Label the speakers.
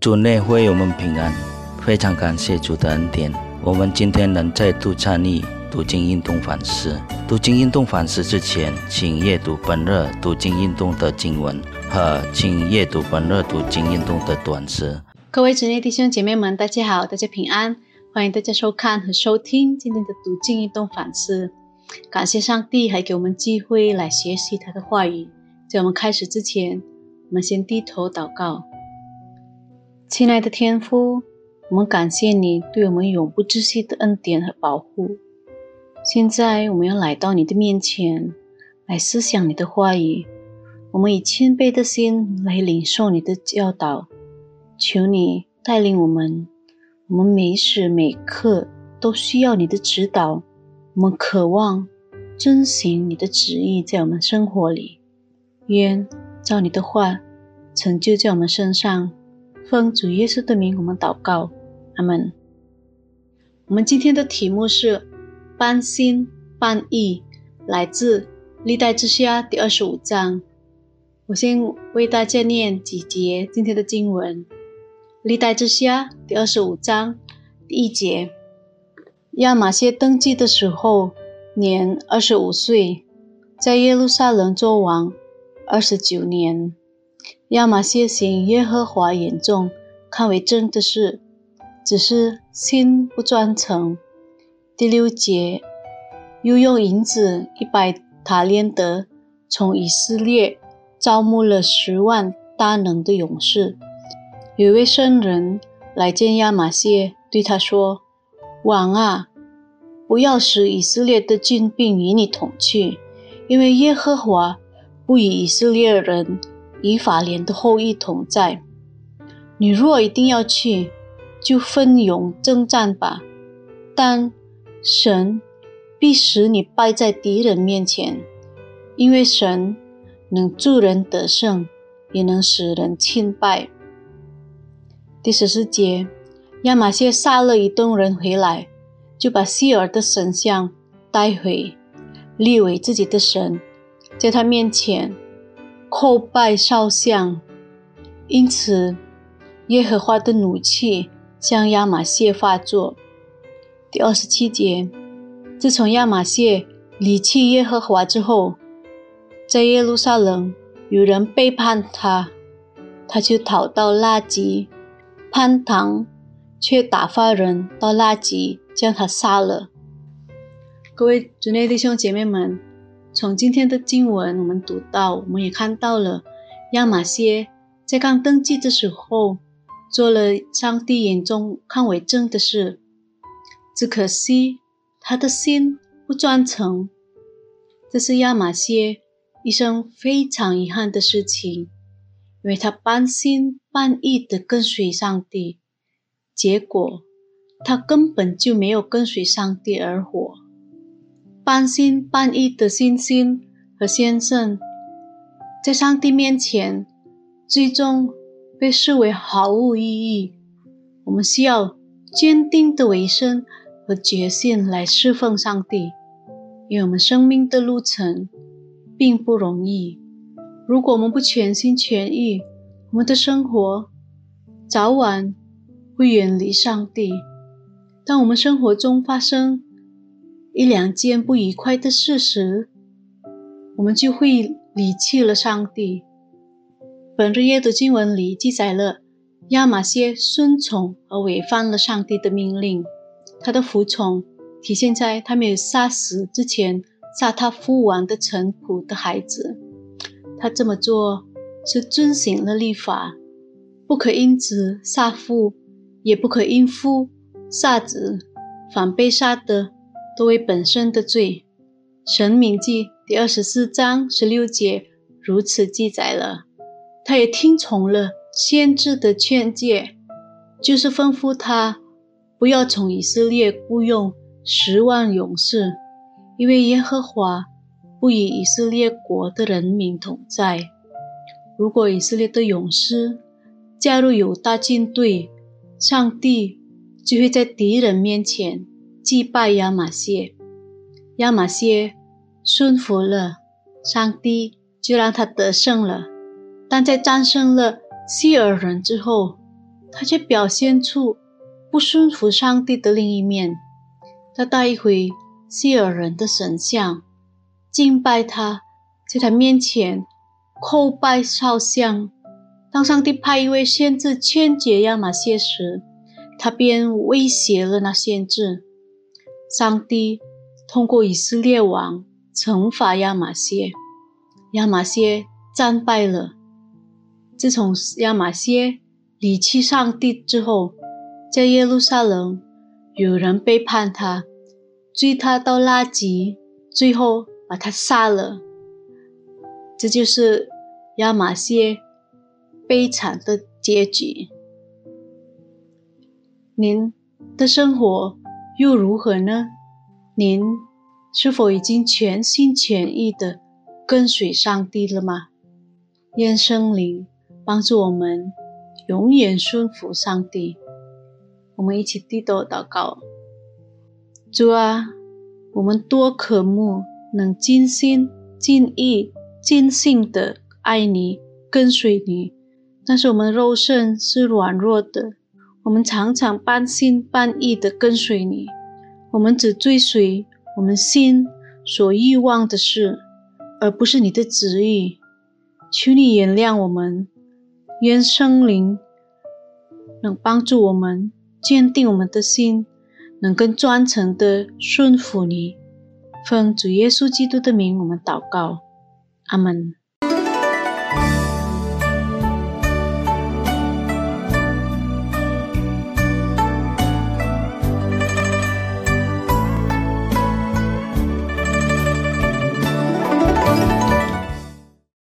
Speaker 1: 主内会我们平安，非常感谢主的恩典。我们今天能再度参与读经运动反思。读经运动反思之前，请阅读本日读经运动的经文和请阅读本日读经运动的短诗。
Speaker 2: 各位主内弟兄姐妹们，大家好，大家平安，欢迎大家收看和收听今天的读经运动反思。感谢上帝还给我们机会来学习他的话语。在我们开始之前，我们先低头祷告。亲爱的天父，我们感谢你对我们永不窒息的恩典和保护。现在我们要来到你的面前，来思想你的话语。我们以谦卑的心来领受你的教导。求你带领我们，我们每时每刻都需要你的指导。我们渴望遵行你的旨意在我们生活里。愿照你的话成就在我们身上。奉主耶稣的名，我们祷告，阿门。我们今天的题目是“半心半意”，来自历代之下第二十五章。我先为大家念几节今天的经文：历代之下第二十五章第一节，亚玛谢登基的时候年二十五岁，在耶路撒冷做王二十九年。亚玛谢行耶和华眼中看为正的事，只是心不专诚。第六节，又用银子一百塔连德，从以色列招募了十万大能的勇士。有位圣人来见亚玛谢，对他说：“王啊，不要使以色列的军兵与你同去，因为耶和华不与以色列人。”以法莲的后裔同在。你若一定要去，就奋勇征战吧。但神必使你败在敌人面前，因为神能助人得胜，也能使人钦败。第十四节，亚玛谢杀了一顿人回来，就把希尔的神像带回，立为自己的神，在他面前。叩拜烧香，因此耶和华的怒气向亚玛谢发作。第二十七节，自从亚玛谢离弃耶和华之后，在耶路撒冷有人背叛他，他就逃到拉吉潘堂，却打发人到拉吉将他杀了。各位主内弟兄姐妹们。从今天的经文，我们读到，我们也看到了亚马逊在刚登基的时候，做了上帝眼中看为正的事。只可惜他的心不专诚，这是亚马逊一生非常遗憾的事情，因为他半心半意的跟随上帝，结果他根本就没有跟随上帝而活。半信半疑的信心和先生，在上帝面前，最终被视为毫无意义。我们需要坚定的委身和决心来侍奉上帝，因为我们生命的路程并不容易。如果我们不全心全意，我们的生活早晚会远离上帝。当我们生活中发生，一两件不愉快的事时，我们就会离弃了上帝。本日阅读经文里记载了亚玛谢顺从而违反了上帝的命令，他的服从体现在他没有杀死之前杀他父王的臣仆的孩子。他这么做是遵行了律法，不可因子杀父，也不可因父杀子，反被杀的。作为本身的罪，《神明记》第二十四章十六节如此记载了。他也听从了先知的劝诫，就是吩咐他不要从以色列雇佣十万勇士，因为耶和华不与以色列国的人民同在。如果以色列的勇士加入犹大军队，上帝就会在敌人面前。祭拜亚马谢，亚马谢顺服了上帝，就让他得胜了。但在战胜了希尔人之后，他却表现出不顺服上帝的另一面。他带回希尔人的神像，敬拜他，在他面前叩拜烧香。当上帝派一位先知劝解亚马谢时，他便威胁了那先知。上帝通过以色列王惩罚亚玛谢，亚玛谢战败了。自从亚玛谢离弃上帝之后，在耶路撒冷有人背叛他，追他到拉吉，最后把他杀了。这就是亚玛谢悲惨的结局。您的生活又如何呢？您是否已经全心全意的跟随上帝了吗？愿圣灵帮助我们永远顺服上帝。我们一起低头祷告：主啊，我们多渴慕能尽心、尽意、尽性的爱你、跟随你，但是我们肉身是软弱的。我们常常半信半疑的跟随你，我们只追随我们心所欲望的事，而不是你的旨意。求你原谅我们，愿圣灵能帮助我们坚定我们的心，能更专诚的顺服你。奉主耶稣基督的名，我们祷告，阿门。